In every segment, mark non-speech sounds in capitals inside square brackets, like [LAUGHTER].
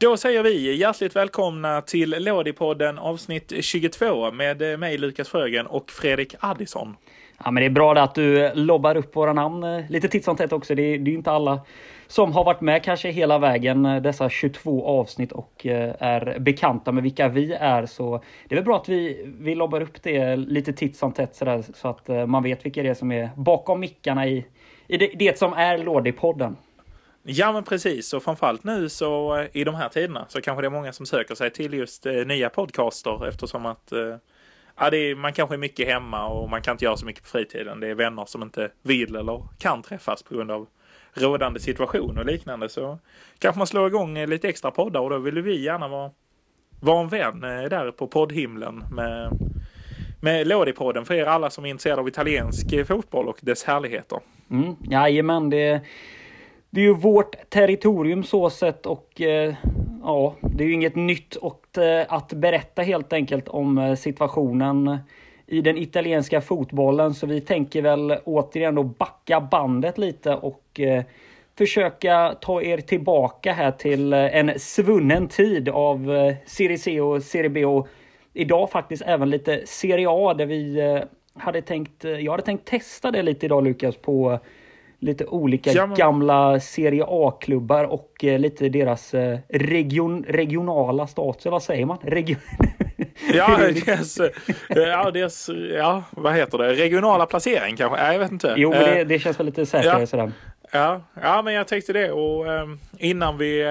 Då säger vi hjärtligt välkomna till Lådipodden avsnitt 22 med eh, mig Lukas Frögren och Fredrik Addison. Ja, men det är bra att du eh, lobbar upp våra namn eh, lite titt som tätt också. Det är, det är inte alla som har varit med kanske hela vägen dessa 22 avsnitt och är bekanta med vilka vi är. Så det är väl bra att vi, vi lobbar upp det lite titt som tätt så att man vet vilka det är som är bakom mickarna i, i det, det som är Lådipodden. Ja men precis och framförallt nu så eh, i de här tiderna så kanske det är många som söker sig till just eh, nya podcaster eftersom att eh, ja, det är, man kanske är mycket hemma och man kan inte göra så mycket på fritiden. Det är vänner som inte vill eller kan träffas på grund av rådande situation och liknande. Så kanske man slår igång eh, lite extra poddar och då vill vi gärna vara, vara en vän eh, där på poddhimlen med, med Lådipodden för er alla som är intresserade av italiensk eh, fotboll och dess härligheter. Mm, jajamän, det det är ju vårt territorium så sett och eh, ja, det är ju inget nytt och, eh, att berätta helt enkelt om eh, situationen i den italienska fotbollen. Så vi tänker väl återigen då backa bandet lite och eh, försöka ta er tillbaka här till eh, en svunnen tid av eh, Serie C och Serie B och idag faktiskt även lite Serie A där vi hade tänkt, jag hade tänkt testa det lite idag Lukas på lite olika ja, men... gamla Serie A-klubbar och eh, lite deras eh, region, regionala status. Vad säger man? Region... [LAUGHS] ja, deras, ja, deras, ja, vad heter det? Regionala placering kanske? Nej, jag vet inte. Jo, men det, det känns väl lite säkrare ja. sådär. Ja, ja, men jag tänkte det och um, innan vi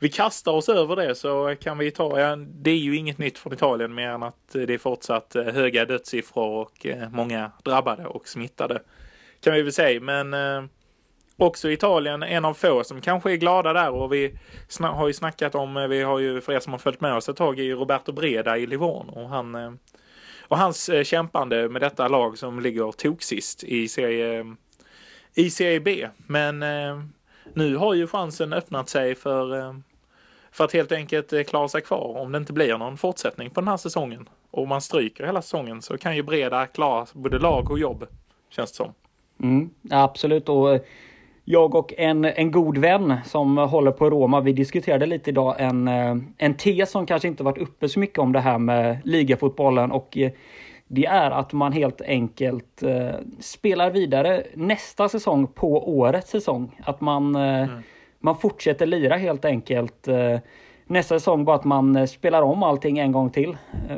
vi kastar oss över det så kan vi ta, ja, det är ju inget nytt från Italien mer än att det är fortsatt höga dödssiffror och många drabbade och smittade kan vi väl säga. Men eh, också Italien, en av få som kanske är glada där och vi har ju snackat om, eh, vi har ju för er som har följt med oss ett tag, Roberto Breda i Livorno och han eh, och hans eh, kämpande med detta lag som ligger toksist i serie, i serie B. Men eh, nu har ju chansen öppnat sig för, eh, för att helt enkelt eh, klara sig kvar om det inte blir någon fortsättning på den här säsongen. Och om man stryker hela säsongen så kan ju Breda klara både lag och jobb, känns det som. Mm, absolut. Och jag och en, en god vän som håller på Roma, vi diskuterade lite idag en, eh, en tes som kanske inte varit uppe så mycket om det här med ligafotbollen och eh, det är att man helt enkelt eh, spelar vidare nästa säsong på årets säsong. Att man, mm. man fortsätter lira helt enkelt. Eh, nästa säsong bara att man spelar om allting en gång till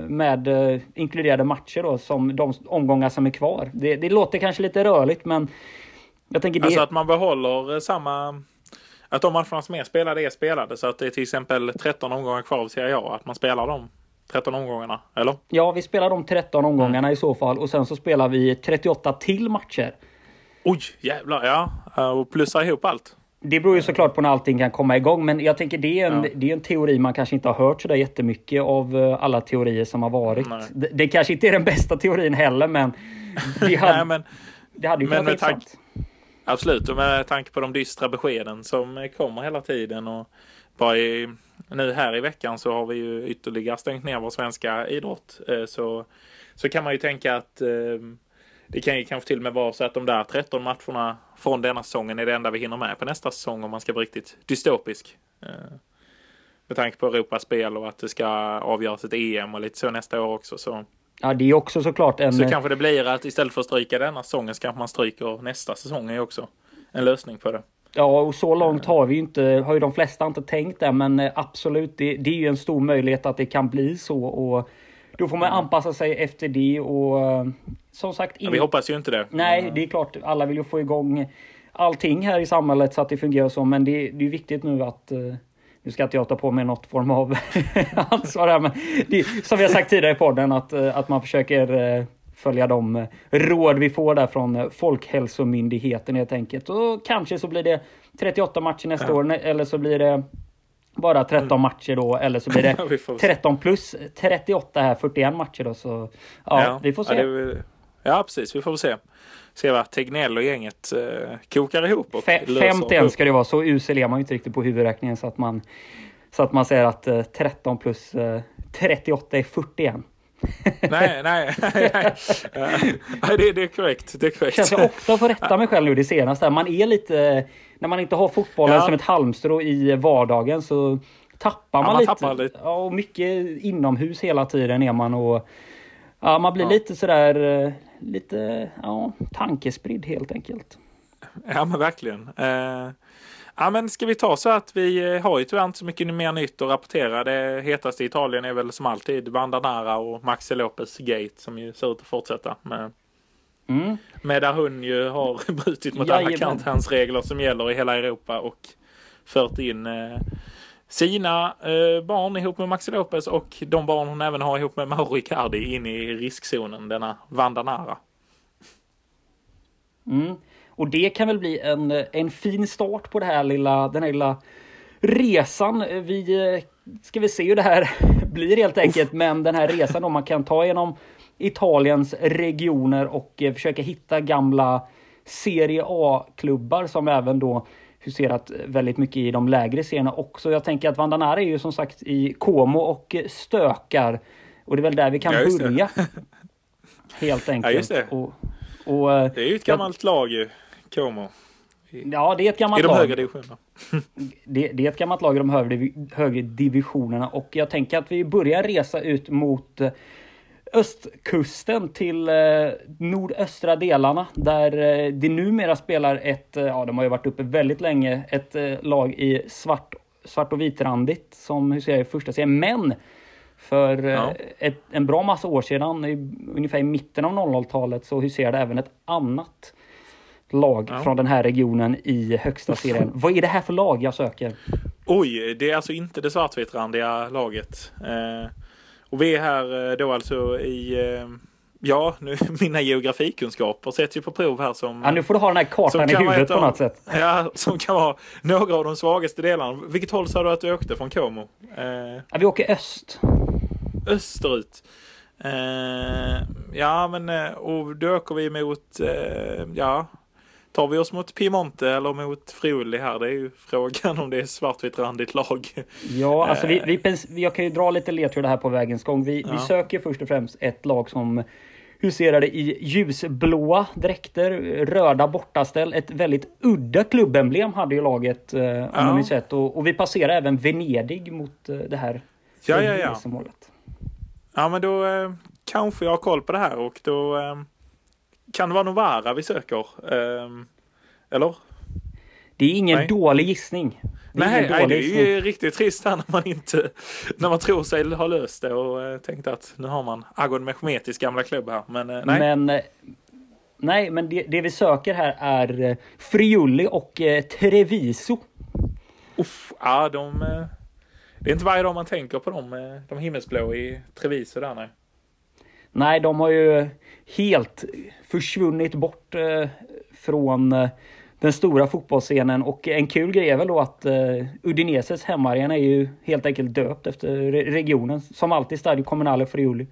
med eh, inkluderade matcher då som de omgångar som är kvar. Det, det låter kanske lite rörligt men jag tänker det... Alltså att man behåller samma att de matcherna som är spelade är spelade så att det är till exempel 13 omgångar kvar av Serie A att man spelar de 13 omgångarna, eller? Ja, vi spelar de 13 omgångarna mm. i så fall och sen så spelar vi 38 till matcher. Oj, jävlar ja. Och plussa ihop allt. Det beror ju såklart på när allting kan komma igång, men jag tänker det är en, ja. det är en teori man kanske inte har hört sådär jättemycket av eh, alla teorier som har varit. Det, det, kanske inte är den bästa teorin heller, men [LAUGHS] det hade, Nej, men, det hade ju kunnat vara intressant. Absolut, och med tanke på de dystra beskeden som kommer hela tiden och bara i, nu här i veckan så har vi ju ytterligare stängt ner vår svenska idrott. Eh, så, så kan man ju tänka att eh, det kan ju kanske till och med vara så att de där 13 matcherna från denna säsongen är det enda vi hinner med på nästa säsong om man ska vara riktigt dystopisk. Eh, med tanke på Europaspel och att det ska avgöras ett EM och lite så nästa år också. Så. Ja, det är också såklart en... Så kanske det blir att istället för att stryka denna säsongen så kanske man stryker nästa säsong är också en lösning på det. Ja, och så långt har vi ju inte, har ju de flesta inte tänkt det, men eh, absolut, det, det är ju en stor möjlighet att det kan bli så och då får man mm. anpassa sig efter det och eh, som sagt. Ja, vi hoppas ju inte det. Nej, det är klart. Alla vill ju få igång allting här i samhället så att det fungerar så. Men det, det är viktigt nu att eh, nu ska inte jag ta på mig något form av [LAUGHS] ansvar här, men det, som vi har sagt tidigare i podden att, eh, att man försöker följa de råd vi får där från Folkhälsomyndigheten helt enkelt. Och kanske så blir det 38 matcher nästa ja. år eller så blir det bara 13 mm. matcher då eller så blir det [LAUGHS] 13 plus 38 här, 41 matcher då. Så ja, ja vi får se. Ja, det, ja, precis. Vi får se. Se vad Tegnell och gänget uh, kokar ihop. Och F 51 ska det vara. Så usel är man ju inte riktigt på huvudräkningen så att man så att man säger att eh, 13 plus eh, 38 är 41. [LAUGHS] nej, nej, nej, nej. det, det är korrekt. Det är korrekt. Känns jag ofta får rätta mig själv nu det senaste. Man är lite när man inte har fotbollen ja. som ett halmstrå i vardagen så tappar man, Ja, man lite. tappar lite. Ja, och mycket inomhus hela tiden är man och ja, man blir Ja. lite sådär eh, lite ja, tankespridd helt enkelt. Ja men verkligen. Eh, ja men ska vi ta så att vi eh, har ju tyvärr inte så mycket mer nytt att rapportera. Det hetaste i Italien är väl som alltid Vandanara och Maxi Lopez Gate som ju ser ut att fortsätta. Med, Mm. med där hon ju har [LAUGHS] brutit mot Jajamän. alla karantänregler som gäller i hela Europa och fört in eh, sina eh, barn ihop med Maxi Lopez och de barn hon även har ihop med Mauro Icardi in i riskzonen, denna Vandanara. Mm. Och det kan väl bli en, en fin start på det här lilla, den här lilla resan. Vi eh, ska vi se hur det här [LAUGHS] blir helt enkelt. Men den här resan om man kan ta genom Italiens regioner och eh, försöka hitta gamla Serie A-klubbar som även då huserat väldigt mycket i de lägre serierna också. Jag tänker att Vandanara är ju som sagt i Como och stökar. Och det är väl där vi kan Ja, börja. [LAUGHS] Helt enkelt. just det. Och, och, eh, Det är ju ett gammalt lag ju, Como. Ja, det är ett gammalt I de lag. högre divisionerna. [LAUGHS] Det, det är ett gammalt lag i de högre, högre divisionerna och jag tänker att vi börjar resa ut mot eh, östkusten till eh, nordöstra delarna där eh, det numera spelar ett, eh, ja de har ju varit uppe väldigt länge, ett eh, lag i svart, svart och vitrandigt som huserar i första serien. Men för Ja. ett, en bra massa år sedan, i, ungefär i mitten av 00-talet, så huserade även ett annat lag Ja. från den här regionen i högsta serien. Vad är det här för lag jag söker? Oj, det är alltså inte det svartvitrandiga laget. Eh, och vi är här eh, då alltså i... Eh, ja, nu [LAUGHS] mina geografikunskaper sätts ju på prov här som... Ja, nu får du ha den här kartan i huvudet på något sätt. [LAUGHS] Ja, som kan vara några av de svagaste delarna. Vilket håll sa du att du åkte från Como? Eh, Ja, vi åker öst. österut. Eh, ja, men eh, och då åker vi mot, eh, ja, tar vi oss mot Piemonte eller mot Friuli här? Det är ju frågan om det är svartvitrandigt lag. Ja, alltså vi, vi, jag kan ju dra lite ledtrådar här på vägens gång. Vi, vi Ja. söker först och främst ett lag som huserade i ljusblåa dräkter, röda bortaställ. Ett väldigt udda klubbemblem hade ju laget, eh, om Ja. minns rätt. Och, och vi passerar även Venedig mot eh, det här Ja, ja, ja. Ja, men då eh, kanske jag har koll på det här och då eh, kan det vara Novara vi söker. Eh, eller? Det är ingen Nej. dålig gissning. Det Nej, ingen nej, dålig det är gissning. riktigt trist här när man inte, när man tror sig ha löst det och eh, tänkte att nu har man Agon Mehmetis gamla klubb här. Men eh, nej. Men, eh, nej, men det, det vi söker här är Friuli och Treviso. Uff, ja, de, det är inte varje dag man tänker på dem, de himmelsblå i Treviso där nej. Nej, de har ju helt försvunnit bort eh, från eh, den stora fotbollsscenen och en kul grej är väl då att eh, Udineses hemmaarena är ju helt enkelt döpt efter re- regionen. Som alltid Stadio Comunale Friuli.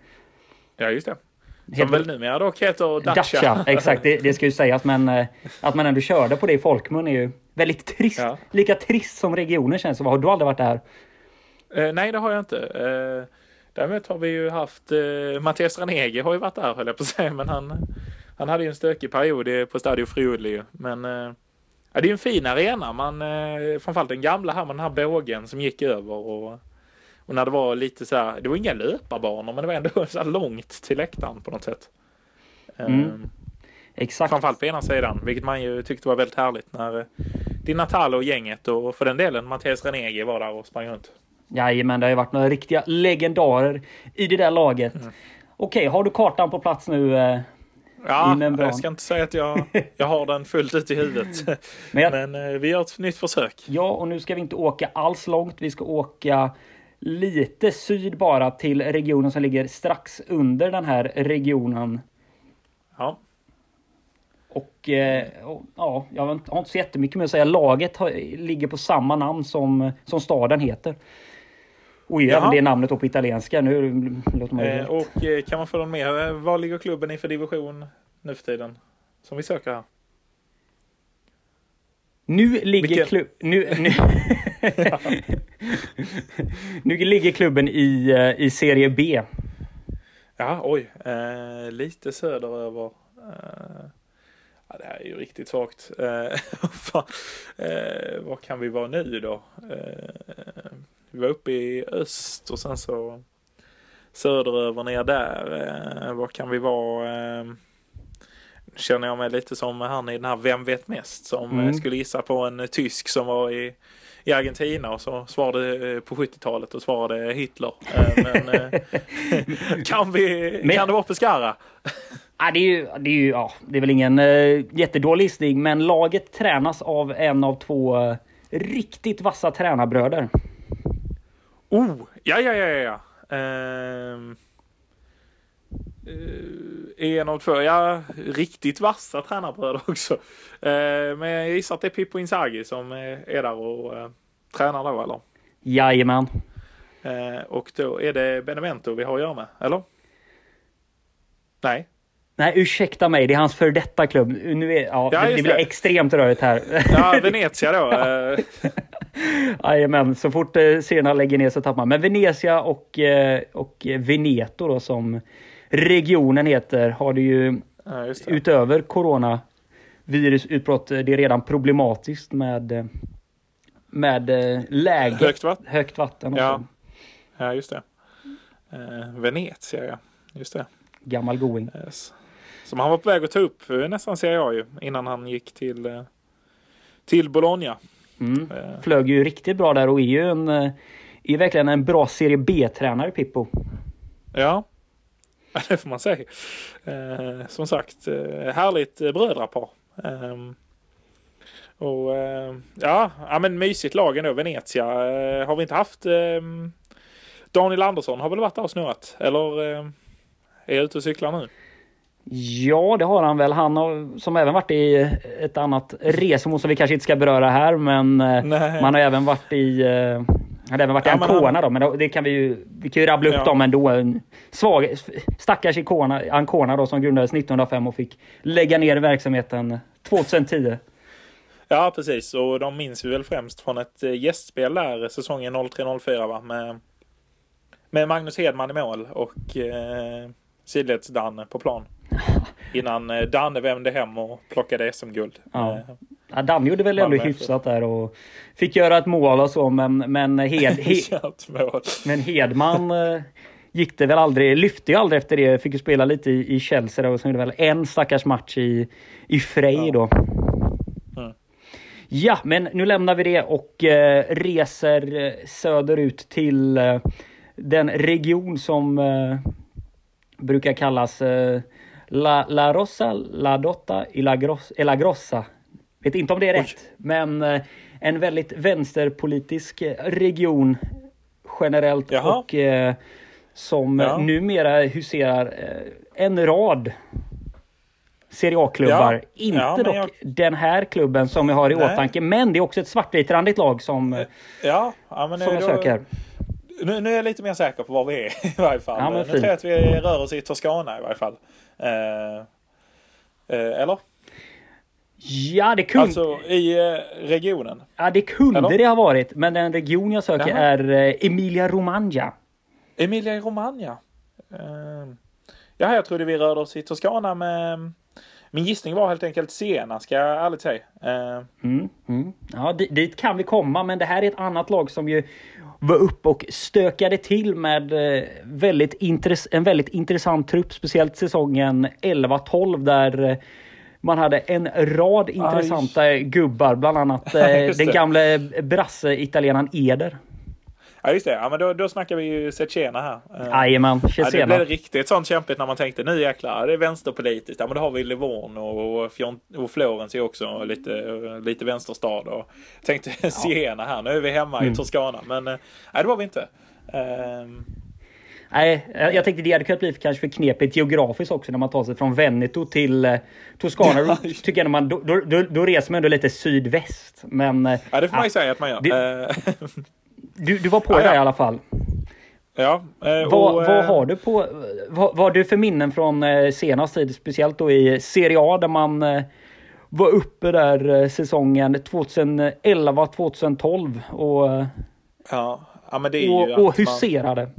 Ja, just det. Som Helt- väl numera dock heter Dacia. Dacia, exakt. Det, det ska ju sägas men eh, att man ändå körde på det i folkmun är ju väldigt trist. Ja. Lika trist som regionen känns Har du aldrig varit där? Eh, nej, det har jag inte. Eh, däremot har vi ju haft eh, Mattias Ranegi har ju varit där höll jag på att säga, men han, han hade ju en stökig period på Stadio Friuli. Men eh, ja, det är ju en fin arena. Man, eh, framförallt den gamla här med den här bågen som gick över och, och när det var lite så här, det var inga löparbanor, men det var ändå [LAUGHS] så långt till läktaren på något sätt. Mm. Exakt. Framförallt på ena sidan, vilket man ju tyckte var väldigt härligt när eh, Di Natale och gänget och för den delen Mattias Ranegi var där och sprang runt. Jajamän, det har ju varit några riktiga legendarer i det där laget. Mm. Okej, har du kartan på plats nu? eh? Ja, jag ska inte säga att jag, jag har den fullt ut i huvudet. [LAUGHS] Men jag, Men eh, vi gör ett nytt försök. Ja, och nu ska vi inte åka alls långt. Vi ska åka lite syd bara till regionen som ligger strax under den här regionen. Ja, Och, eh, och ja, jag har inte har inte så jättemycket mer att säga. Laget har, ligger på samma namn som, som staden heter. Och Jaha. det namnet då på italienska. Nu låter man eh, och eh, kan man få någon mer? Vad ligger klubben i för division nu för tiden? Som vi söker här. Nu ligger klubb... Nu, nu, [LAUGHS] [LAUGHS] nu ligger klubben i, eh, i serie B. Ja, oj. Eh, lite söderöver. Eh, ja, det här är ju riktigt svagt. Eh, [LAUGHS] eh, vad kan vi vara nu då? Eh, Vi var uppe i öst och sen så söderöver ner där. Eh, vad kan vi vara? Eh, känner jag mig lite som han i den här Vem vet mest som Mm. eh, skulle gissa på en tysk som var i, i Argentina och så svarade på 70-talet och svarade Hitler. Men [LAUGHS] kan, vi, Men- kan det vara Pescara? Ja, det, är ju, det, är ju, ja, det är väl ingen uh, jättedålig listning, men laget tränas av en av två eh, riktigt vassa tränarbröder. Oh, ja, ja, ja, ja. Ehm, eh, en av två, ja, riktigt vassa tränarbröder också. Eh, men jag gissar att det är Pippo Inzaghi som eh, är där och eh, tränar då, eller? Jajamän. Eh, och då är det Benevento vi har att göra med, eller? Nej. Nej, ursäkta mig, det är hans för detta klubb. Nu är, ja, Ja, det, det blir det. extremt rörigt här. Ja, [LAUGHS] Venezia då. Jajamän, så fort eh, serierna lägger ner så tappar man. Men Venezia och, eh, och Veneto då som regionen heter har det ju ja, det. utöver coronavirusutbrott, eh, det är redan problematiskt med, med läget. Högt vatten. Högt vatten Ja. Ja, just det. Eh, Venezia, ja. Just det. Gammal going. Yes. Som han var på väg att ta upp nästan ser jag ju innan han gick till, till Bologna. Mm. Eh, Flög ju riktigt bra där och är ju en, eh, är verkligen en bra serie B-tränare Pippo. Ja, det får man säga. Eh, som sagt, eh, härligt eh, brödrapar. Ehm, och eh, ja, ja, men mysigt lag ändå. Venezia. Eh, har vi inte haft ehm, Daniel Andersson har väl varit där och snurrat? Eller eh, är jag ute och cyklar nu? Ja, det har han väl. Han har som även varit i ett annat resmål som vi kanske inte ska beröra här, men eh, Nej. man har även varit i eh, han har även varit i Ja, men Ancona då, men det kan vi ju, vi kan ju rabbla upp Ja. dem ändå. En svag, stackars Icona, Ancona då som grundades 1905 och fick lägga ner verksamheten 2010. Ja, precis. Och de minns vi väl främst från ett eh, gästspel där säsongen 03-04 va? Med, med Magnus Hedman i mål och eh, sidleds-Danne på plan. Innan eh, Danne vände hem och plockade SM-guld. Ja. Eh, Ja, Danne gjorde väl ändå hyfsat där och fick göra ett mål och så, men, men, Hed, [LAUGHS] He, men Hedman eh, gick det väl aldrig, lyfte ju aldrig efter det. Fick ju spela lite i, i Chelsea då, och sen gjorde väl en stackars match i, i Frej Ja. då. Mm. Ja, men nu lämnar vi det och eh, reser söderut till eh, den region som eh, brukar kallas La, La Rosa, La Dotta, y La, Gros, e La Grossa. Vet inte om det är Oj. rätt, men eh, en väldigt vänsterpolitisk eh, region generellt Jaha. och eh, som Ja. eh, numera huserar eh, en rad Serie A-klubbar. Ja. Inte Ja, dock jag- den här klubben som jag har i Nej. åtanke, men det är också ett svartvitrandigt lag som, eh, Ja, som jag då, söker. nu, nu är jag lite mer säker på var vi är [LAUGHS] i varje fall. Ja, nu tror jag att vi rör oss i Toscana i varje fall. Eh, eh, eller? Ja, det kunde, Alltså i eh, regionen. ja, det, kunde Eller? det ha varit, men den region jag söker Jaha. är eh, Emilia Romagna. Emilia Romagna. Uh, ja, jag trodde vi rörde oss i Toscana med... Min gissning var helt enkelt Siena, ska jag ärligt säga. Eh, Mm, mm. Ja, di- dit kan vi komma, men det här är ett annat lag som ju var uppe och stökade till med eh, väldigt intress- en väldigt intressant trupp, speciellt säsongen 11-12 där eh, man hade en rad intressanta gubbar, bland annat [LAUGHS] eh, den gamle brasse-italienaren Eder. Ja, just det. Ja, men då, då snackar vi ju Cecena här. Eh, Jajamän, Ja, det blev riktigt sånt kämpigt när man tänkte nu jäklar, det är vänsterpolitiskt. Ja men då har vi Livorno och, Fion- och Florens är också lite, lite vänsterstad. Och tänkte [LAUGHS] Siena här, nu är vi hemma Mm. i Toscana. Men eh, nej, det var vi inte. Ehm, Nej, jag tänkte det hade kunnat bli kanske för knepigt geografiskt också när man tar sig från Veneto till eh, Toscana. [LAUGHS] Då Ja, tycker jag man, då, då, då, reser man ändå lite sydväst. Men ja, det får man ju säga att man gör. det- [LAUGHS] du, du var på Ja, det i alla fall. ja, eh, Vad, och, vad eh, har du på, vad, vad har du för minnen från eh, senast tid, speciellt då i Serie A där man var uppe där säsongen 2011-2012 och, Ja, ja, men det är ju och, att och man, huserade.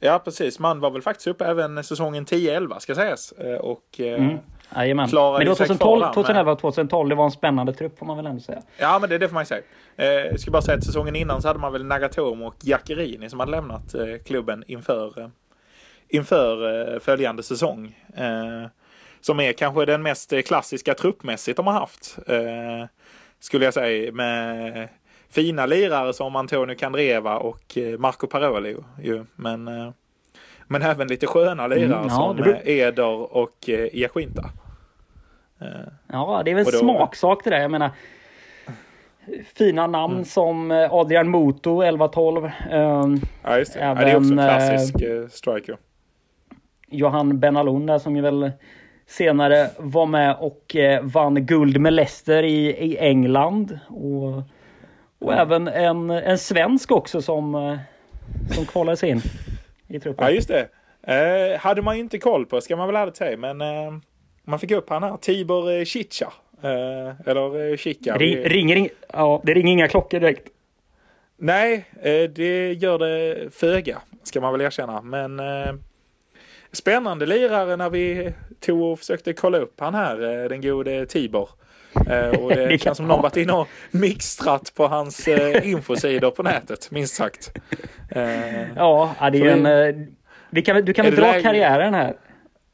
Ja, precis. Man var väl faktiskt uppe även säsongen 10-11 ska sägas. Och Mm. Jajamän. klarade Men det var sig kvar 2012, där, men- 2011 2012, det var en spännande trupp får man väl ändå säga. Ja, men det, det får man ju säga. Eh, jag ska bara säga att säsongen innan så hade man väl Nagatomo och Jackerini som hade lämnat eh, klubben inför, eh, inför eh, följande säsong. Eh, som är kanske den mest eh, klassiska truppmässigt de har haft. Skulle jag säga med fina lirare som Antonio Candreva och Marco Paroli. Ju. Men, men även lite sköna lirare Mm, ja, som beror- Eder och. Eh, Ja, det är väl Och då- smaksak det där. Jag menar, fina namn Mm. som eh, Adrian Moto 11-12. ehm, ja, just det. ja, det är också en Även, klassisk eh, striker. Johan Benalun där som ju väl senare var med och eh, vann guld med Leicester i, i England. Och, och även en, en svensk också som, eh, som kvalade sig in i truppen. Ja, just det. Eh, hade man ju inte koll på, ska man väl ärligt säga. Men eh, man fick upp han här, Tibor eh, Chicha. Eh, eller eh, Chica. Ring, ringer, ing- ja, det ringer inga klockor direkt. Nej, eh, det gör det föga, ska man väl erkänna. Men eh, spännande lirare när vi tog och försökte kolla upp han här, eh, den gode Tibor. Och det [LAUGHS] Det känns som någon varit inne och mixtrat på hans infosidor på nätet, minst sagt. Ja, det är Får en... vi- kan, du kan väl dra läge- karriären här?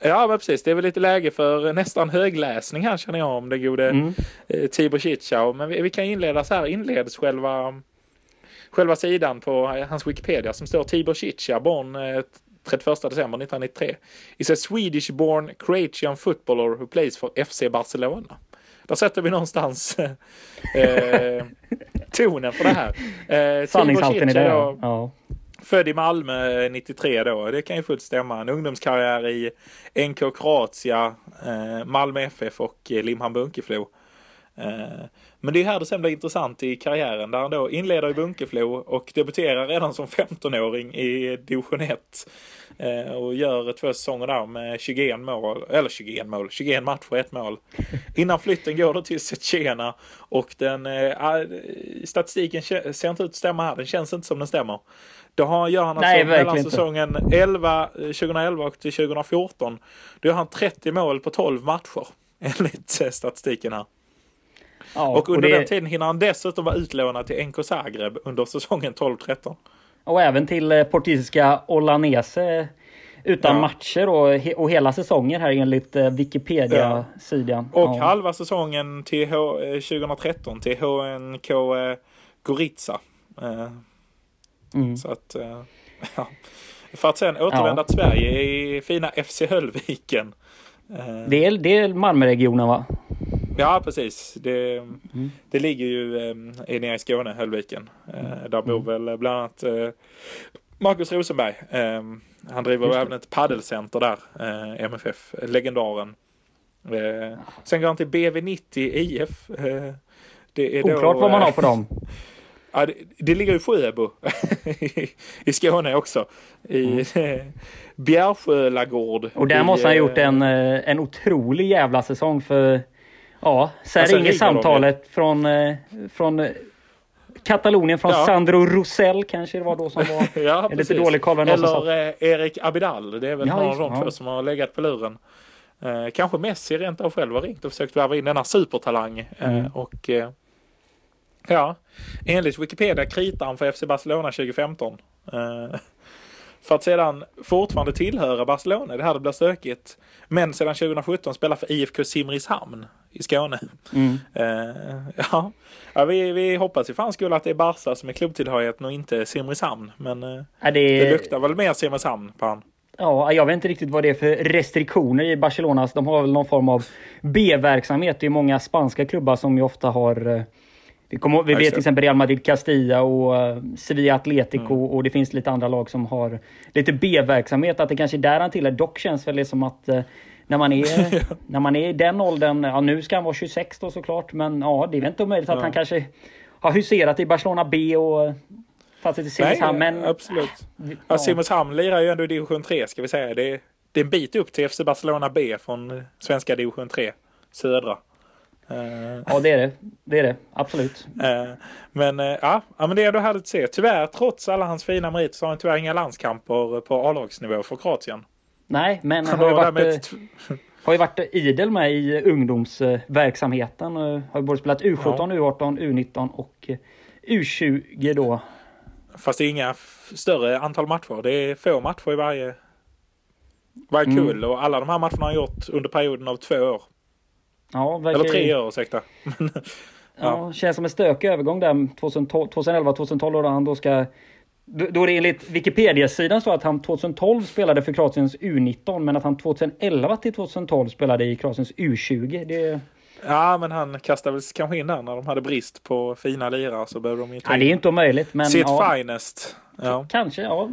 Ja, men precis. Det är väl lite läge för nästan högläsning här känner jag om det gode Mm. eh, Tibor Chichau. Men vi, vi kan inleda så här. Inleds själva, själva sidan på eh, hans Wikipedia som står Tibor Chicha, born eh, 31 december 1993. Is a Swedish born Croatian footballer who plays for FC Barcelona. Där sätter vi någonstans eh, [LAUGHS] tonen för det här. Eh, Sanningshalten i det. Ja. Född i Malmö eh, 93 då, det kan ju fullt stämma. En ungdomskarriär i NK Kroatia, eh, Malmö FF och eh, Limhamn Bunkeflo. Eh, men det är här det sen blir intressant i karriären där han då inleder i Bunkeflo och debuterar redan som 15-åring i division 1. Eh, och gör två säsonger där med 21 mål, eller 21 mål, 21 matcher, ett mål. Innan flytten går då till Tjetjena och den eh, statistiken ser inte ut att stämma här, den känns inte som den stämmer. Då har, gör han alltså Nej, mellan säsongen 11, eh, 2011 och till 2014. Då gör han 30 mål på 12 matcher [LAUGHS] enligt statistiken här. Ja, och under det- den tiden hinner han dessutom vara utlånad till NK Zagreb under säsongen 12-13. Och även till eh, portugisiska Olanese utan Ja. matcher och, och hela säsonger här enligt eh, Wikipedia-sidan. Och ja. halva säsongen till H, eh, 2013 till HNK eh, Gorica. Eh, Mm. Så att, eh, [LAUGHS] ja. För att sen återvända Ja. till Sverige i fina FC Höllviken. Eh, Det är, det är Malmöregionen va? Ja, precis. Det, Mm. det ligger ju eh, nere i Skåne, Höllviken. Eh, där bor Mm. väl bland annat eh, Marcus Rosenberg. Eh, han driver även ett paddelcenter där, eh, MFF, legendaren. Eh, sen går han till BV90 IF. Eh, det är då, Oklart vad man eh, har på dem. [LAUGHS] Ja, det, det ligger i Sjöbo i- [LAUGHS] i Skåne också. I mm. [LAUGHS] Bjärsjölagård. Och där i, måste han ha gjort eh, en, eh, en otrolig jävla säsong för... Ja, sen Alltså, ringer ringer de samtalet från, eh, från eh, Katalonien, från Ja. Sandro Rosell kanske det var då som var... [LAUGHS] Ja, lite precis. dålig koll det Eller eh, Erik Abidal. Det är väl Ja, någon av de två som har legat på luren. Eh, kanske Messi rent av själv har ringt och försökt värva in denna supertalang. Eh, Mm. och eh, ja, enligt Wikipedia kritar han för FC Barcelona 2015. Eh, för att sedan fortfarande tillhöra Barcelona. Det här blir stökigt. Men sedan 2017 spelar för IFK Simrishamn i Skåne. Mm. Eh, ja, ja vi, vi hoppas ju för hans skull att det är Barca som är klubbtillhörigheten och inte Simrishamn. Men eh, Ja, det, det luktar väl mer Simrishamn på han. Ja, jag vet inte riktigt vad det är för restriktioner i Barcelona. De har väl någon form av B-verksamhet. Det är många spanska klubbar som ju ofta har... eh, Vi, kommer, vi vet till exempel Real Madrid Castilla och uh, Sevilla Atletico Mm. och det finns lite andra lag som har lite B-verksamhet. Att det kanske är där han tillhör. Dock känns väl det som att när, man är, [LAUGHS] när man är i den åldern, ja nu ska han vara 26 då såklart, men ja det är väl inte omöjligt att Ja. han kanske har huserat i Barcelona B och tagit sig till Simrishamn. Men absolut. ja. Ja, Simrishamn lirar ju ändå i division 3 ska vi säga. Det är, det är en bit upp till FC Barcelona B från svenska division 3, södra. Eh, ja, det är det. Det är det. Absolut. eh, men, ja, ja, men det är ändå härligt att se. Tyvärr, trots alla hans fina meriter, så har han tyvärr inga landskamper på A-lagsnivå för Kroatien. Nej, men Han har ju varit, därmed eh, ett, [LAUGHS] har ju varit idel med i ungdomsverksamheten. Har både spelat U17, ja. U18, U19 och U20 då. Fast det är inga större antal matcher. Det är få matcher i varje, varje mm. kull och alla de här matcherna har gjort under perioden av två år. Ja, verkar... Eller tre år ursäkta. [LAUGHS] ja. ja, känns som en stökig övergång där 2011-2012 då han då ska då är det enligt Wikipedia-sidan så att han 2012 spelade för Kroatiens U19 men att han 2011 till 2012 spelade i Kroatiens U20. Det... Ja, men han kastade väl kanske in där när de hade brist på fina lirare så behövde de ju ta ja, det är inte omöjligt. Men, sitt ja, finest. Ja. Kanske, ja.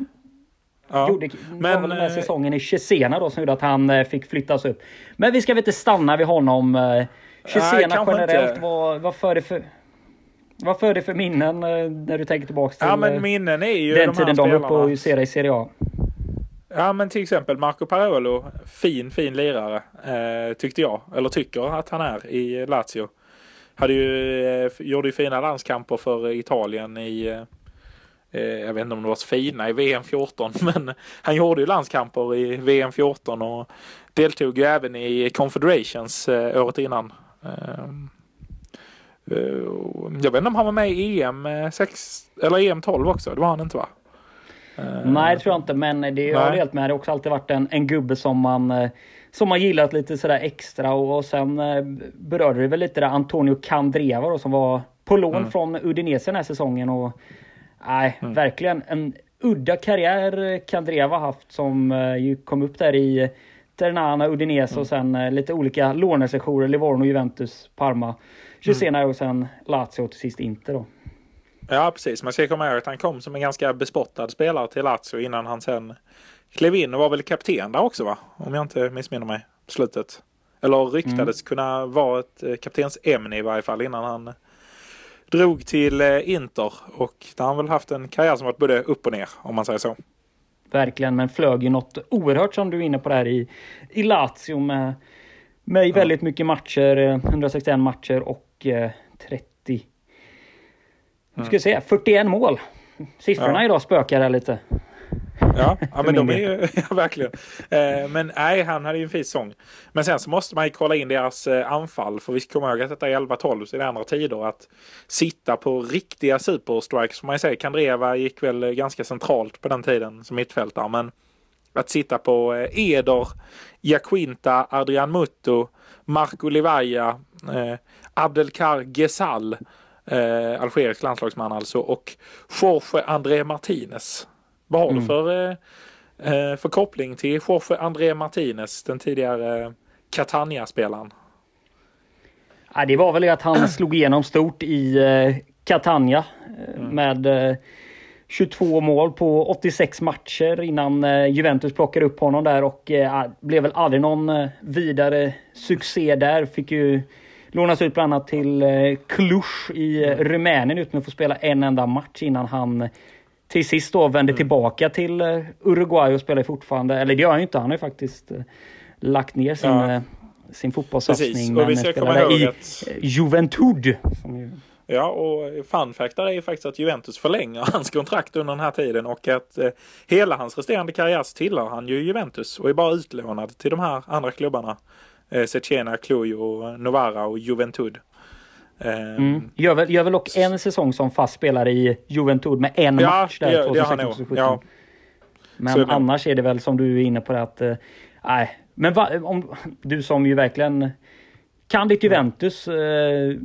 Ja, Gjorde, men, var den här eh, säsongen i Cesena då som gjorde att han eh, fick flyttas upp. Men vi ska väl inte stanna vid honom. Eh, Cesena generellt, vad, vad för det för... Vad för det för minnen när du tänker tillbaka till ja, men minnen är ju den de tiden de var uppe och ser i Serie A? Ja men till exempel Marco Parolo, fin fin lirare eh, tyckte jag, eller tycker att han är i Lazio. Hade ju, eh, gjorde ju fina landskamper för Italien i, eh, jag vet inte om det var så fina i VM 14, [LAUGHS] men han gjorde ju landskamper i VM 14 och deltog ju även i Confederations eh, året innan. Eh, eh, jag vet inte om han var med i EM 6 eller EM 12 också, det var han inte va? Uh, Nej, det tror jag inte. Men det jag har helt med. Det har också alltid varit en, en gubbe som man eh, som man gillat lite sådär extra och, och sen eh, berörde det väl lite där Antonio Candreva då, som var på lån mm. från Udinese den här säsongen och nej, mm. verkligen en udda karriär Candreva haft som ju kom upp där i Ternana, Udinese mm. och sen lite olika lånesessioner, Livorno, Juventus, Parma. Cesena mm. och sen Lazio till sist Inter då. Ja, precis. Man ska komma ihåg att han kom som en ganska bespottad spelare till Lazio innan han sen klev in och var väl kapten där också va? Om jag inte missminner mig. Slutet. Eller ryktades mm. kunna vara ett eh, kaptensämne i varje fall innan han drog till eh, Inter. Och där har han väl haft en karriär som varit både upp och ner om man säger så. Verkligen, men flög ju något oerhört som du är inne på där i, i Lazio med, med väldigt mycket matcher, 161 eh, matcher och 30 nu ska vi se, 41 mål. Siffrorna ja. idag spökar här lite. Ja, [LAUGHS] ja men de är ju [LAUGHS] ja, verkligen. Eh, men nej, han hade ju en fin säsong. Men sen så måste man ju kolla in deras eh, anfall. För vi ska komma ihåg att detta är 11-12 så är det andra tider. Att sitta på riktiga superstrikes får man ju säga. Kandreva gick väl ganska centralt på den tiden som mittfältare. Men att sitta på eh, Eder, Jaquinta, Adrian Mutto, Marco Livaja, eh, Abdelkar Gesal Eh, algerisk landslagsman alltså. Och Jorge André Martinez. Vad har mm. du för, eh, eh, för koppling till Jorge André Martinez, den tidigare Catania-spelaren? Ja, det var väl att han [CLEARS THROAT] slog igenom stort i eh, Catania eh, mm. med eh, 22 mål på 86 matcher innan eh, Juventus plockade upp honom där och eh, blev väl aldrig någon eh, vidare succé där. Fick ju Lånas ut bland annat till eh, Cluj i eh, mm. Rumänien utan att få spela en enda match innan han till sist då vände mm. tillbaka till eh, Uruguay och spelar fortfarande. Eller det gör han ju inte. Han har ju faktiskt lagt ner sin, ja. sin fotbollssatsning. Men vi ska komma ihåg i att... Juventud. Ja, och fun fact är ju faktiskt att Juventus förlänger [LAUGHS] hans kontrakt under den här tiden och att eh, hela hans resterande karriär tillhör han ju Juventus och är bara utlånad till de här andra klubbarna eh, Cecena, Cluj Novara och Juventud. Um, mm. gör, väl, gör väl dock en säsong som fast spelare i Juventud med en ja, match där 2016 ja. Men annars är det väl som du är inne på det att... Eh, nej, äh, men va, om du som ju verkligen kan ditt Juventus. Eh,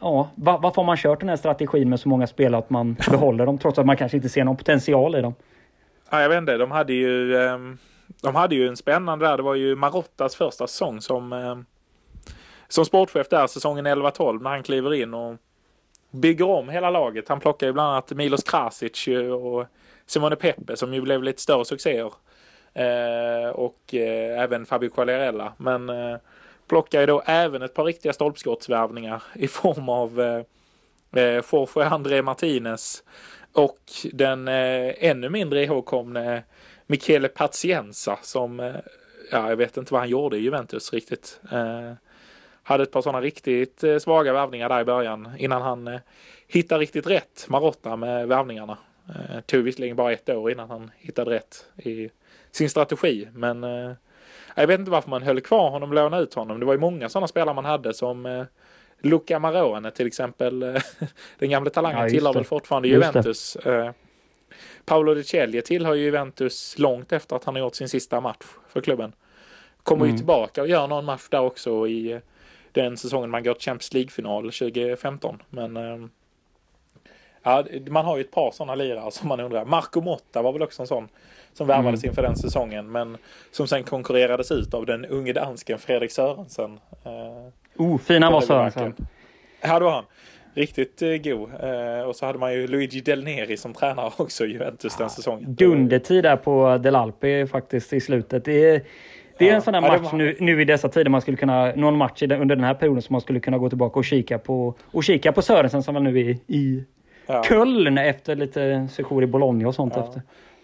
ja, varför har man kört den här strategin med så många spelare att man behåller dem trots att man kanske inte ser någon potential i dem? Ja, jag vet inte, de hade ju... Um de hade ju en spännande där. Det var ju Marottas första säsong som, eh, som sportchef där, säsongen 11-12, när han kliver in och bygger om hela laget. Han plockar ju bland annat Milos Krasic eh, och Simone Pepe som ju blev lite större succéer. Eh, och eh, även Fabio Quagliarella. Men eh, plockar ju då även ett par riktiga stolpskottsvärvningar i form av eh, eh Jorge André Martinez och den eh, ännu mindre ihågkomne Michele Pazienza som, eh, ja, jag vet inte vad han gjorde i Juventus riktigt. Eh, hade ett par sådana riktigt eh, svaga värvningar där i början innan han hittade riktigt rätt Marotta med värvningarna. Tog visserligen bara ett år innan han hittade rätt i sin strategi, men Jag vet inte varför man höll kvar honom lånade ut honom. Det var ju många sådana spelare man hade som Luca Marone till exempel. [LAUGHS] Den gamla talangen Ja, tillhör väl fortfarande Just det. Paolo De Celje tillhör ju Juventus långt efter att han har gjort sin sista match för klubben. Kommer ju Mm. tillbaka och gör någon match där också i eh, den säsongen man går till Champions League-final 2015. Men eh, ja, man har ju ett par sådana lirare som man undrar. Marco Motta var väl också en sån som värvades inför den säsongen men som sen konkurrerades ut av den unge dansken Fredrik Sörensen. Eh, Oh, fin han var Sörensen. Ja, det var han. Riktigt eh, god. Eh, och så hade man ju Luigi Del Neri som tränare också i Juventus den säsongen. Dundertid där på Del Alpi faktiskt i slutet. Det är, det är Ja. en sån där Ja, match var- nu, nu i dessa tider man skulle kunna, någon match den, under den här perioden som man skulle kunna gå tillbaka och kika på. Och kika på Sörensen som var nu i, i. Köln efter lite sejour i Bologna och sånt efter.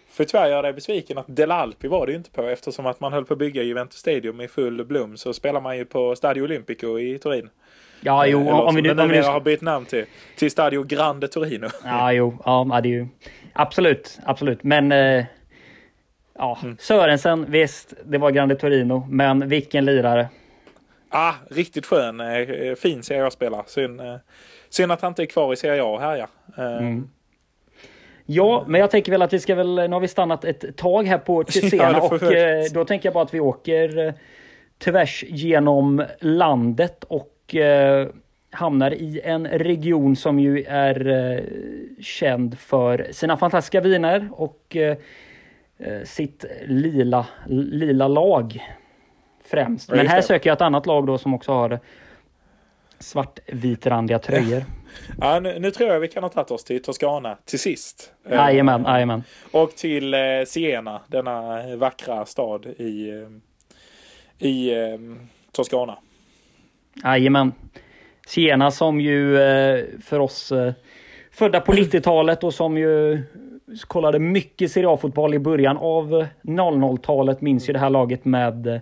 För tyvärr gör jag dig besviken att Del Alpi var det ju inte på eftersom att man höll på att bygga Juventus Stadium i full blom så spelar man ju på Stadio Olimpico i Turin. Ja, jo, Eller om, vi nu... Om vi nu har bytt namn till, till Stadio Grande Torino. Ja, jo, ja, ja, det är ju absolut, absolut. Men eh, ja, Mm. Sörensen, visst, det var Grande Torino, men vilken lirare. Ah, riktigt skön, eh, fin Serie A-spelare. Synd, eh, synd att han inte är kvar i Serie A och härjar. Eh, Mm. Ja, men jag tänker väl att vi ska väl, nu har vi stannat ett tag här på [LAUGHS] Ja, Cesena får och eh, då tänker jag bara att vi åker eh, tvärs genom landet och eh, hamnar i en region som ju är eh, känd för sina fantastiska viner och eh, eh, sitt lila, lila lag främst. Men här söker jag ett annat lag då som också har svartvitrandiga tröjor. [LAUGHS] Ja, nu, nu tror jag vi kan ha tagit oss till Toscana till sist. Eh, Jajamän, jajamän. Och till eh, Siena, denna vackra stad i, i Toscana. Jajamän. Siena som ju eh, för oss eh, födda på 90-talet och som ju kollade mycket Serie A-fotboll i början av 00-talet minns ju det här laget med, eh,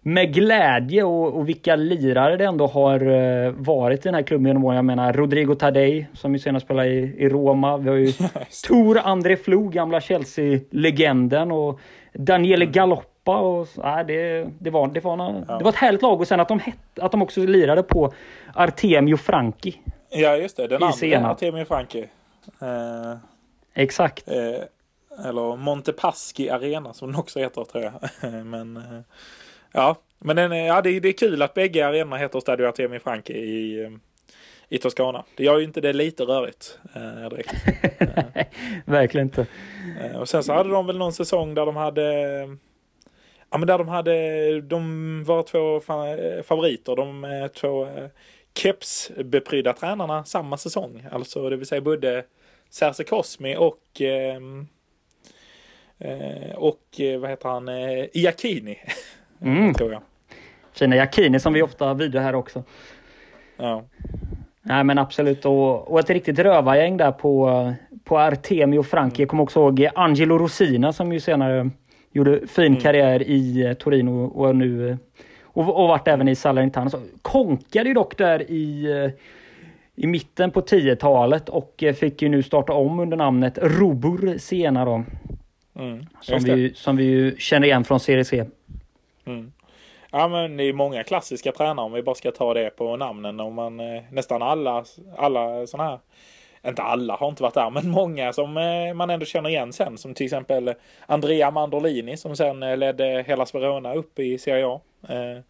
med glädje och, och vilka lirare det ändå har varit i den här klubben genom åren. Jag menar Rodrigo Tadej som ju senast spelade i, i Roma. Vi har ju [LAUGHS] Tor André Flo, gamla Chelsea-legenden och Daniele Galoppa. Och, nej, det, det, var, det, var, det var ett härligt lag och sen att de, hette, att de också lirade på Artemio Franchi. Ja, just det. Den andra. Artemio Franchi. Eh, Exakt. eh, eller Montepaschi Arena som den också heter tror jag. [LAUGHS] men eh, ja, men den, ja, det, är- det är kul att bägge arenorna heter Stadio Artemio Franchi i, eh, i Toscana. Det gör ju inte det lite rörigt eh, direkt. [LAUGHS] Verkligen inte. Eh, Och sen så hade de väl någon säsong där de hade Ja men där de hade, de var två fa- favoriter, de eh, två eh, kepsbeprydda tränarna samma säsong. Alltså det vill säga både Serse Cosmi och ehm, eh, och vad heter han, Iacchini Mm. tror jag. Fina Jacchini som vi ofta vidare här också. Ja. Nej men absolut och, och ett riktigt rövargäng där på, på Artemio Franchi. Jag kommer också ihåg Angelo Rosina som ju senare gjorde fin karriär i eh, Torino och nu eh, och, och vart även i Salernitana. Så konkade ju dock där i, eh, i mitten på 10-talet och fick ju nu starta om under namnet Robur Siena då. Mm. Som vi, som vi ju känner igen från Serie C. Mm. Ja men det är många klassiska tränare om vi bara ska ta det på namnen. Om man, nästan alla, alla sådana här, inte alla har inte varit där, men många som eh, man ändå känner igen sen. Som till exempel Andrea Mandolini som sen eh, ledde hela Verona upp i Serie A. Eh,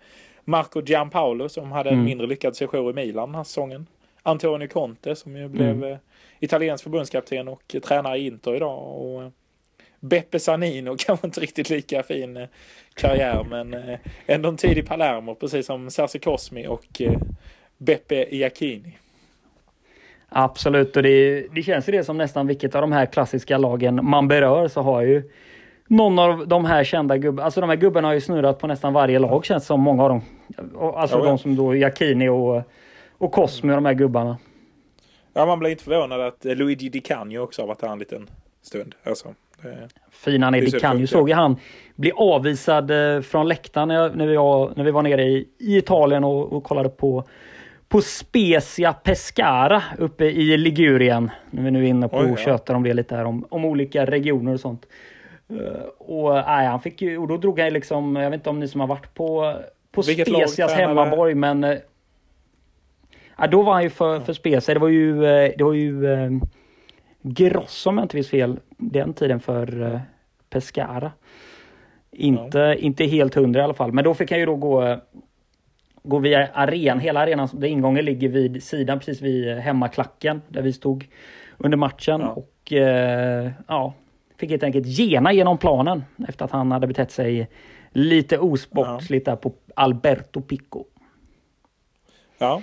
Marco Giampaolo som hade en Mm. mindre lyckad sejour i Milan den här säsongen. Antonio Conte som ju blev eh, italiensk förbundskapten och tränare i Inter idag. Och, Beppe Sanino [LAUGHS] kanske inte riktigt lika fin karriär men ändå en tid i Palermo precis som Serse Cosmi och Beppe Iacchini. Absolut, och det, det känns ju det som nästan vilket av de här klassiska lagen man berör så har ju någon av de här kända gubbarna, alltså de här gubbarna har ju snurrat på nästan varje lag känns som många av dem. Alltså Ja, de som då Jacchini och, och Cosmi och de här gubbarna. Ja man blir inte förvånad att Luigi Di Canio också har varit där en liten stund. Alltså, det, Fin han är, ju. funkar. Såg ju han bli avvisad eh, från läktaren när, jag, när, vi, var, när vi var nere i, i Italien och, och kollade på på Spezia Pescara uppe i Ligurien. När vi nu är inne på och ja. tjötar om det lite här om, om olika regioner och sånt. Eh, och, nej, han fick ju, och då drog han liksom, jag vet inte om ni som har varit på, på Vilket Specias hemmaborg, men eh, ja, då var han ju för, för Spezia. Det var ju, eh, det var ju eh, Grosso om jag inte minns fel, den tiden för eh, Pescara. Inte, inte helt hundra i alla fall, men då fick han ju då gå eh, gå via arenan. Hela arenan, där ingången ligger vid sidan precis vid hemmaklacken där vi stod under matchen. Ja. Och eh, ja, fick helt enkelt gena genom planen efter att han hade betett sig lite osportsligt där på Alberto Pico. Ja.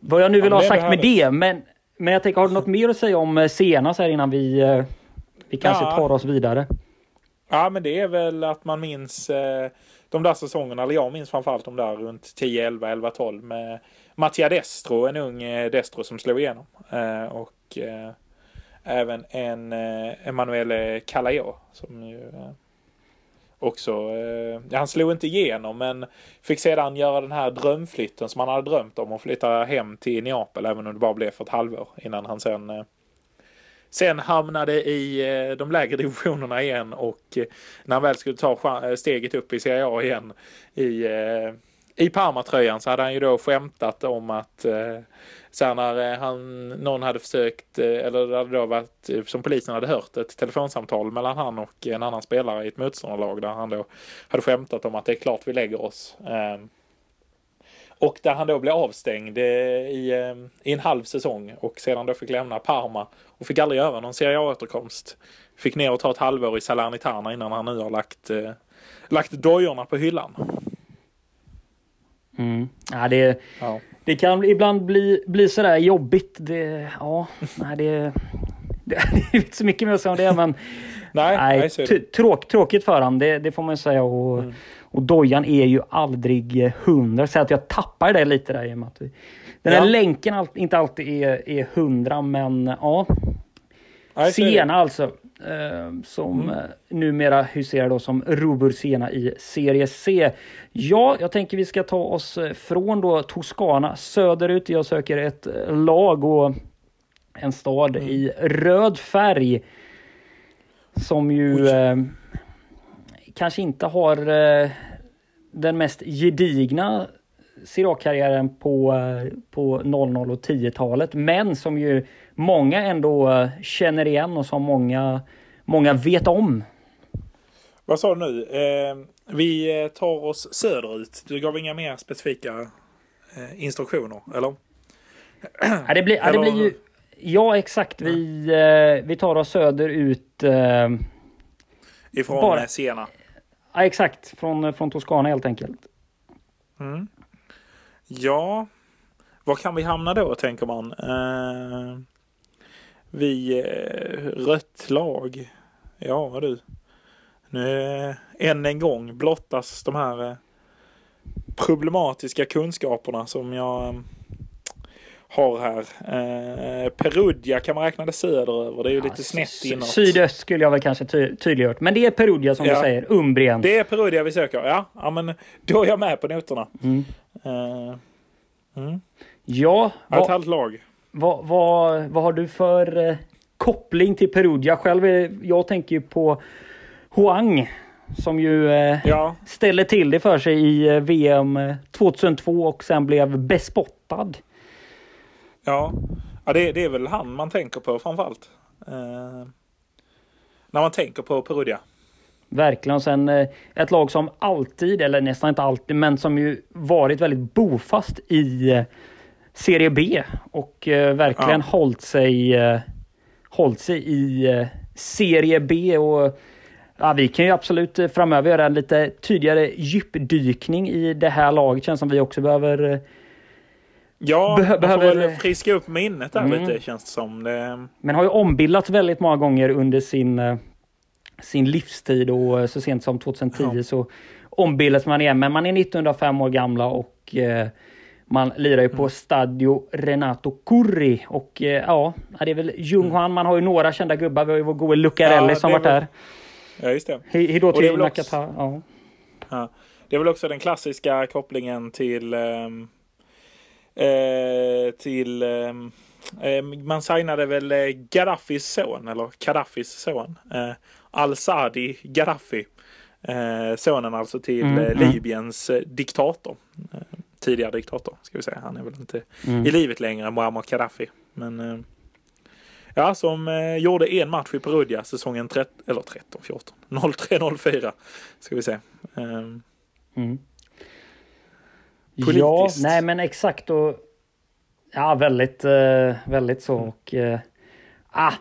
Vad jag nu Ja, vill men ha det sagt med härligt. det, men, men jag tänker, har du något mer att säga om eh, senast här innan vi, eh, vi kanske Ja. tar oss vidare? Ja, men det är väl att man minns eh, de där säsongerna, eller jag minns framförallt de där runt 10, 11, 11, 12 med Mattia Destro, en ung eh, Destro som slog igenom. Eh, och eh, även en eh, Emanuele Calaio som ju eh, också, eh, han slog inte igenom men fick sedan göra den här drömflytten som han hade drömt om och flytta hem till Neapel även om det bara blev för ett halvår innan han sen eh, Sen hamnade i eh, de lägre divisionerna igen och eh, när han väl skulle ta eh, steget upp i Serie A igen i, i Parma-tröjan så hade han ju då skämtat om att sen när han, någon hade försökt, eller det hade då varit som polisen hade hört ett telefonsamtal mellan han och en annan spelare i ett motståndarlag där han då hade skämtat om att det är klart vi lägger oss. Ehm, och där han då blev avstängd eh, i, eh, i en halv säsong och sedan då fick lämna Parma och fick aldrig göra någon Serie A-återkomst. Fick ner och ta ett halvår i Salernitana innan han nu har lagt, eh, lagt dojorna på hyllan. Mm. Ja, det, Ja. det kan ibland bli, bli sådär jobbigt. Det, ja, nej, det, det [LAUGHS] är inte så mycket mer att säga om det, men Nej, nej, det. tråk, tråkigt för han, det, det får man säga. Och, Mm. Och dojan är ju aldrig hundra. Så att jag tappar det lite där i och med att vi, den här Ja. länken all, inte alltid är, är hundra, men ja. Sena alltså. Eh, som Mm. eh, numera huserar då som Robur Sena i Serie C. Ja, jag tänker vi ska ta oss eh, från då Toscana söderut. Jag söker ett eh, lag och en stad Mm. i röd färg. Som ju eh, kanske inte har eh, den mest gedigna Sirac-karriären på, eh, på 00 och 10-talet. Men som ju många ändå eh, känner igen och som många, många vet om. Vad sa du nu? Eh, vi tar oss söderut. Du gav inga mer specifika eh, instruktioner, eller? Ja, det blir, ja, det Eller- blir ju... Ja, exakt. Vi, eh, vi tar oss söderut. Ifrån Bara- Siena ja, exakt. Från, eh, från Toscana helt enkelt. Mm. Ja, var kan vi hamna då tänker man? Eh, vi, eh, rött lag. Ja du. Nu eh, än en gång blottas de här eh, problematiska kunskaperna som jag eh, har här. Eh, Perugia kan man räkna det söderöver. Det är ju lite snett inåt. Sydöst skulle jag väl kanske ty- tydliggjort. Men det är Perugia som Ja. du säger. Umbrien. Det är Perugia vi söker. Ja, ja men då är jag med på noterna. Mm. Eh, mm. Ja, Ett halvt lag. vad, vad, vad har du för eh, koppling till Perugia? Själv är, jag tänker ju på Huang. Som ju eh, Ja, ställer till det för sig i eh, VM 2002 och sen blev bespottad. Ja, ja det, det är väl han man tänker på framförallt. Eh, när man tänker på Perugia. Verkligen. Och sen eh, ett lag som alltid, eller nästan inte alltid, men som ju varit väldigt bofast i eh, Serie B och eh, verkligen Ja. hållit sig, hållit sig i Serie B. Och ja, vi kan ju absolut framöver göra en lite tydligare djupdykning i det här laget. Känns som vi också behöver eh, Ja, Behö- man behöver- får väl friska upp minnet där Mm. lite känns det som. Det, Men har ju ombildats väldigt många gånger under sin, eh, sin livstid och eh, så sent som 2010 Ja. så ombildades man igen. Men man är 1905 år gamla och eh, man lirar ju på Mm. Stadio Renato Curri. Och eh, ja, det är väl Ljunghan. Man har ju några kända gubbar. Vi har ju vår gode Lucarelli Mm. Ja, som varit var- där. ja, just det. Är Hidochi väl också- Nakata. Ja. Ja. Det är väl också den klassiska kopplingen till eh, till ehm, eh, man signade väl eh, Gaddafis son, eller Gaddafis son, eh, Al-Sadi Gaddafi. Eh, sonen alltså till Mm, eh, mm. Libyens eh, diktator. Eh, tidigare diktator ska vi säga. Han är väl inte Mm. i livet längre, Muammar Gaddafi. Men eh, ja, som eh, gjorde en match i Perugia säsongen 13, eller 13, 14, 03-04 ska vi se. Eh, Mm. Ja, Politiskt. nej men exakt och ja, väldigt, eh, väldigt så och eh, ah,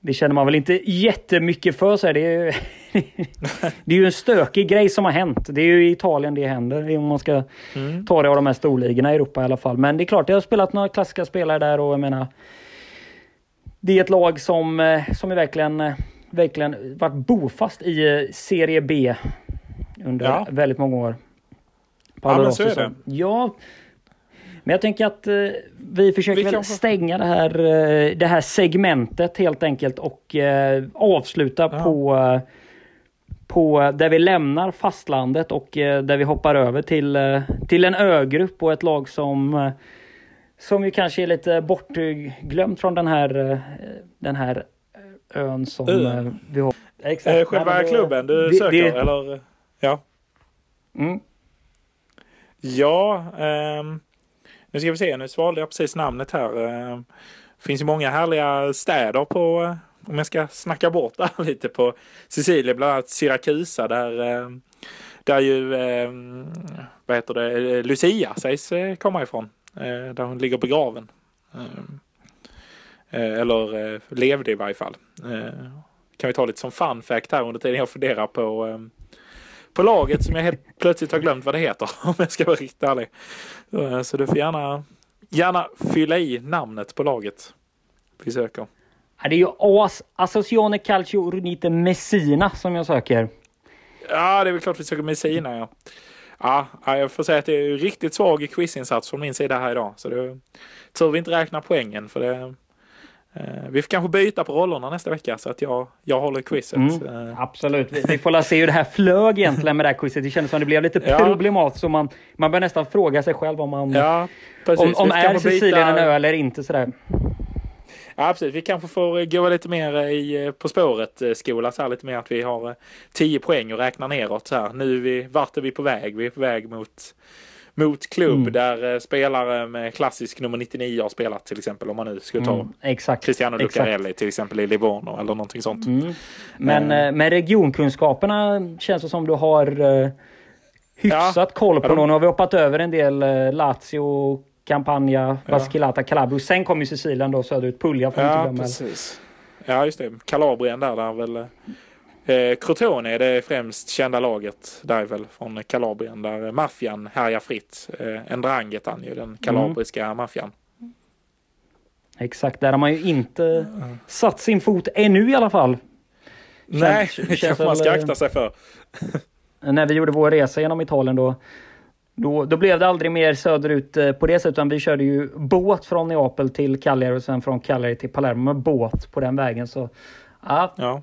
det känner man väl inte jättemycket för sig. Det är ju, [LAUGHS] det är ju en stökig grej som har hänt. Det är ju i Italien det händer om man ska mm. ta det av de här storligorna i Europa i alla fall. Men det är klart, jag har spelat några klassiska spelare där och jag menar. Det är ett lag som, eh, som är verkligen, verkligen varit bofast i Serie B under Ja. väldigt många år. På Ja, men så är säsonger. Ja. Men jag tänker att eh, vi försöker Vi väl kanske- stänga det här, eh, det här segmentet helt enkelt och eh, avsluta Ja. på, eh, på där vi lämnar fastlandet och eh, där vi hoppar över till, eh, till en ögrupp och ett lag som eh, som ju kanske är lite bortglömt från den här, den här ön som Ön. eh, vi har. Exakt. Själva Nej, det- klubben du det- söker, det- eller? Ja. Mm. Ja, ehm, nu ska vi se, nu svalde jag precis namnet här. Ehm, Det finns ju många härliga städer på, eh, om jag ska snacka bort det här [LAUGHS] lite, på Sicilien, bland annat Syrakusa där, ehm, där ju, eh, vad heter det, eh, Lucia sägs eh, komma ifrån. eh, Där hon ligger begraven. Ehm, eh, Eller eh, levde i varje fall. Eh, Kan vi ta lite som fun fact här under tiden jag funderar på ehm, på laget som jag helt plötsligt har glömt vad det heter [LAUGHS] om jag ska vara riktigt ärlig. Så, Så du får gärna, gärna fylla i namnet på laget vi söker. Ja, Det är ju AS, Associone Calcio Unite Messina som jag söker. Ja, det är väl klart vi söker Messina ja. Ja, ja, jag får säga att det är riktigt svag quizinsats från min sida här idag. Så det är tur vi inte räknar poängen för det. Eh, vi får kanske byta på rollerna nästa vecka så att jag, jag håller quizet. Mm. Eh, Absolut. Vi, vi får se hur det här flög egentligen med det här quizet. Det kändes som det blev lite Ja. problematiskt. Så man, man börjar nästan fråga sig själv om man... ja, precis. om om är Sicilien en byta- ö eller inte sådär. Ja, precis. Vi kanske får eh, gå lite mer i På spåret-skola, så här lite mer att vi har eh, 10 poäng och räknar neråt så här. Nu är vi, vart är vi på väg? Vi är på väg mot, mot klubb Mm. där eh, spelare med klassisk nummer 99 har spelat till exempel. Om man nu skulle ta Mm, exakt. Cristiano exakt. Lucarelli till exempel i Livorno eller någonting sånt. Mm. Men Eh. eh, med regionkunskaperna känns det som du har eh, hyfsat Ja. koll på Ja, de-. Nu har vi hoppat över en del eh, Lazio, Campania, Ja. Basquilata, Calabria. Sen kommer ju Sicilien då söderut. Puglia får vi inte Ja, glömma. precis. Ja, just det. Kalabrien där, där väl eh, Crotone är det främst kända laget. Där är väl från Kalabrien där maffian härjar fritt. Eh, Ndrangetan ju, den kalabriska maffian. Exakt, där har man ju inte satt sin fot ännu i alla fall. Nej, Känns- det kanske man ska väl, eh, akta sig för. [LAUGHS] När vi gjorde vår resa genom Italien då, då, då blev det aldrig mer söderut eh, på det sättet. Utan vi körde ju båt från Neapel till Cagliari och sen från Cagliari till Palermo med båt på den vägen. Så ja, Ja.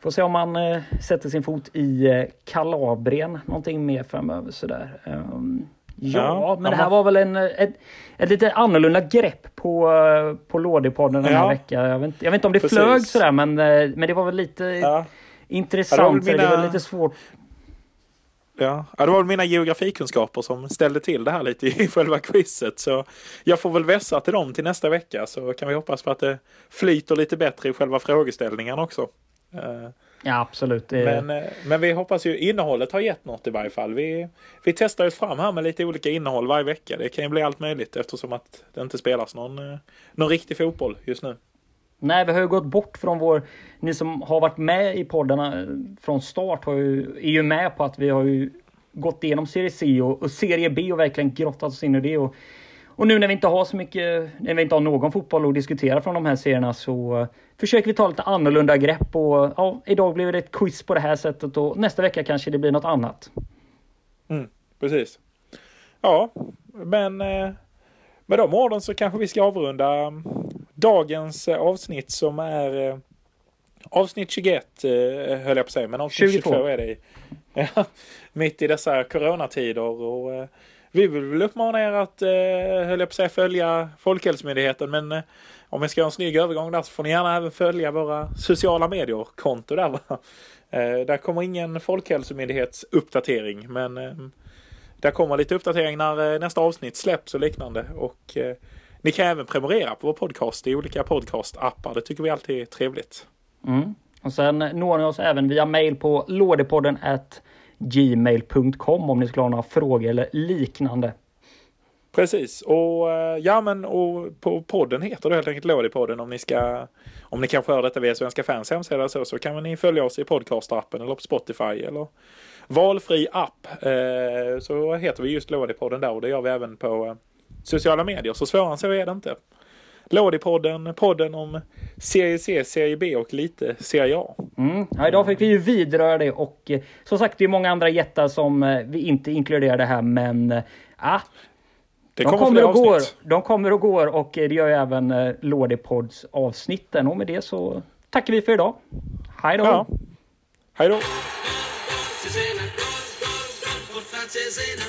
Får se om man eh, sätter sin fot i eh, Kalabrien någonting mer framöver sådär. Um, ja, Ja, men det här var väl en, eh, ett, ett lite annorlunda grepp på, eh, på Lådipodden den här Ja. veckan. Jag vet, inte- jag vet inte om det Precis. flög sådär men, eh, men det var väl lite Ja. intressant. Det så Det var mina- lite svårt. Ja. ja, det var mina geografikunskaper som ställde till det här lite i [LAUGHS] själva quizet. Så jag får väl vässa till dem till nästa vecka så kan vi hoppas på att det flyter lite bättre i själva frågeställningen också. Ja absolut. Men, eh, men vi hoppas ju innehållet har gett något i varje fall. Vi, vi testar oss fram här med lite olika innehåll varje vecka. Det kan ju bli allt möjligt eftersom att det inte spelas någon, eh, någon riktig fotboll just nu. Nej, vi har ju gått bort från vår... Ni som har varit med i poddarna eh, från start har ju, är ju med på att vi har ju gått igenom Serie C och, och Serie B och verkligen grottat oss in i det. Och, och nu när vi inte har så mycket, när vi inte har någon fotboll att diskutera från de här serierna så eh, försöker vi ta lite annorlunda grepp och ja, idag blir det ett quiz på det här sättet och nästa vecka kanske det blir något annat. Precis. Ja, men eh, med de orden så kanske vi ska avrunda mm, dagens eh, avsnitt som är avsnitt 21 eh, höll jag på att säga, men avsnitt 22. 22 är det i. [LAUGHS] Mitt i dessa coronatider och vi vill väl uppmana er att, eh, höll jag på att säga, följa Folkhälsomyndigheten. Men eh, om vi ska göra en snygg övergång där så får ni gärna även följa våra sociala medier-konto där. Va? Eh, där kommer ingen Folkhälsomyndighetsuppdatering, men eh, där kommer lite uppdatering när eh, nästa avsnitt släpps och liknande. Och eh, ni kan även prenumerera på vår podcast i olika podcast-appar. Det tycker vi alltid är trevligt. Mm. Och sen når ni oss även via mail på lådepodden gmail.com om ni skulle ha några frågor eller liknande. Precis, och eh, ja men och på podden heter det helt enkelt Lådipodden om ni ska om ni kanske hör detta via Svenska fans hemsida så, så kan ni följa oss i podcastappen eller på Spotify eller valfri app. Eh, så heter vi just Lådipodden där och det gör vi även på eh, sociala medier. Så svårare än så är det inte. Lådipodden, podden om Serie C, Serie B och lite Serie A. Mm. Ja, idag fick vi ju vidröra det och eh, som sagt det är många andra jättar som eh, vi inte inkluderade här men eh, ah, Det de kommer, kommer fler och går. De kommer och går och eh, det gör ju även eh, Lådepods avsnitten och med det så tackar vi för idag. Hej då! Ja. Hej då! Cesena, forza Cesena,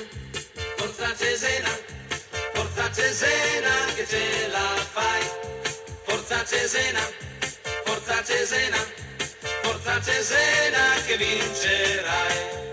forza Cesena, forza Cesena che ce la fai. Forza Cesena, forza Cesena, forza Cesena che vincerai.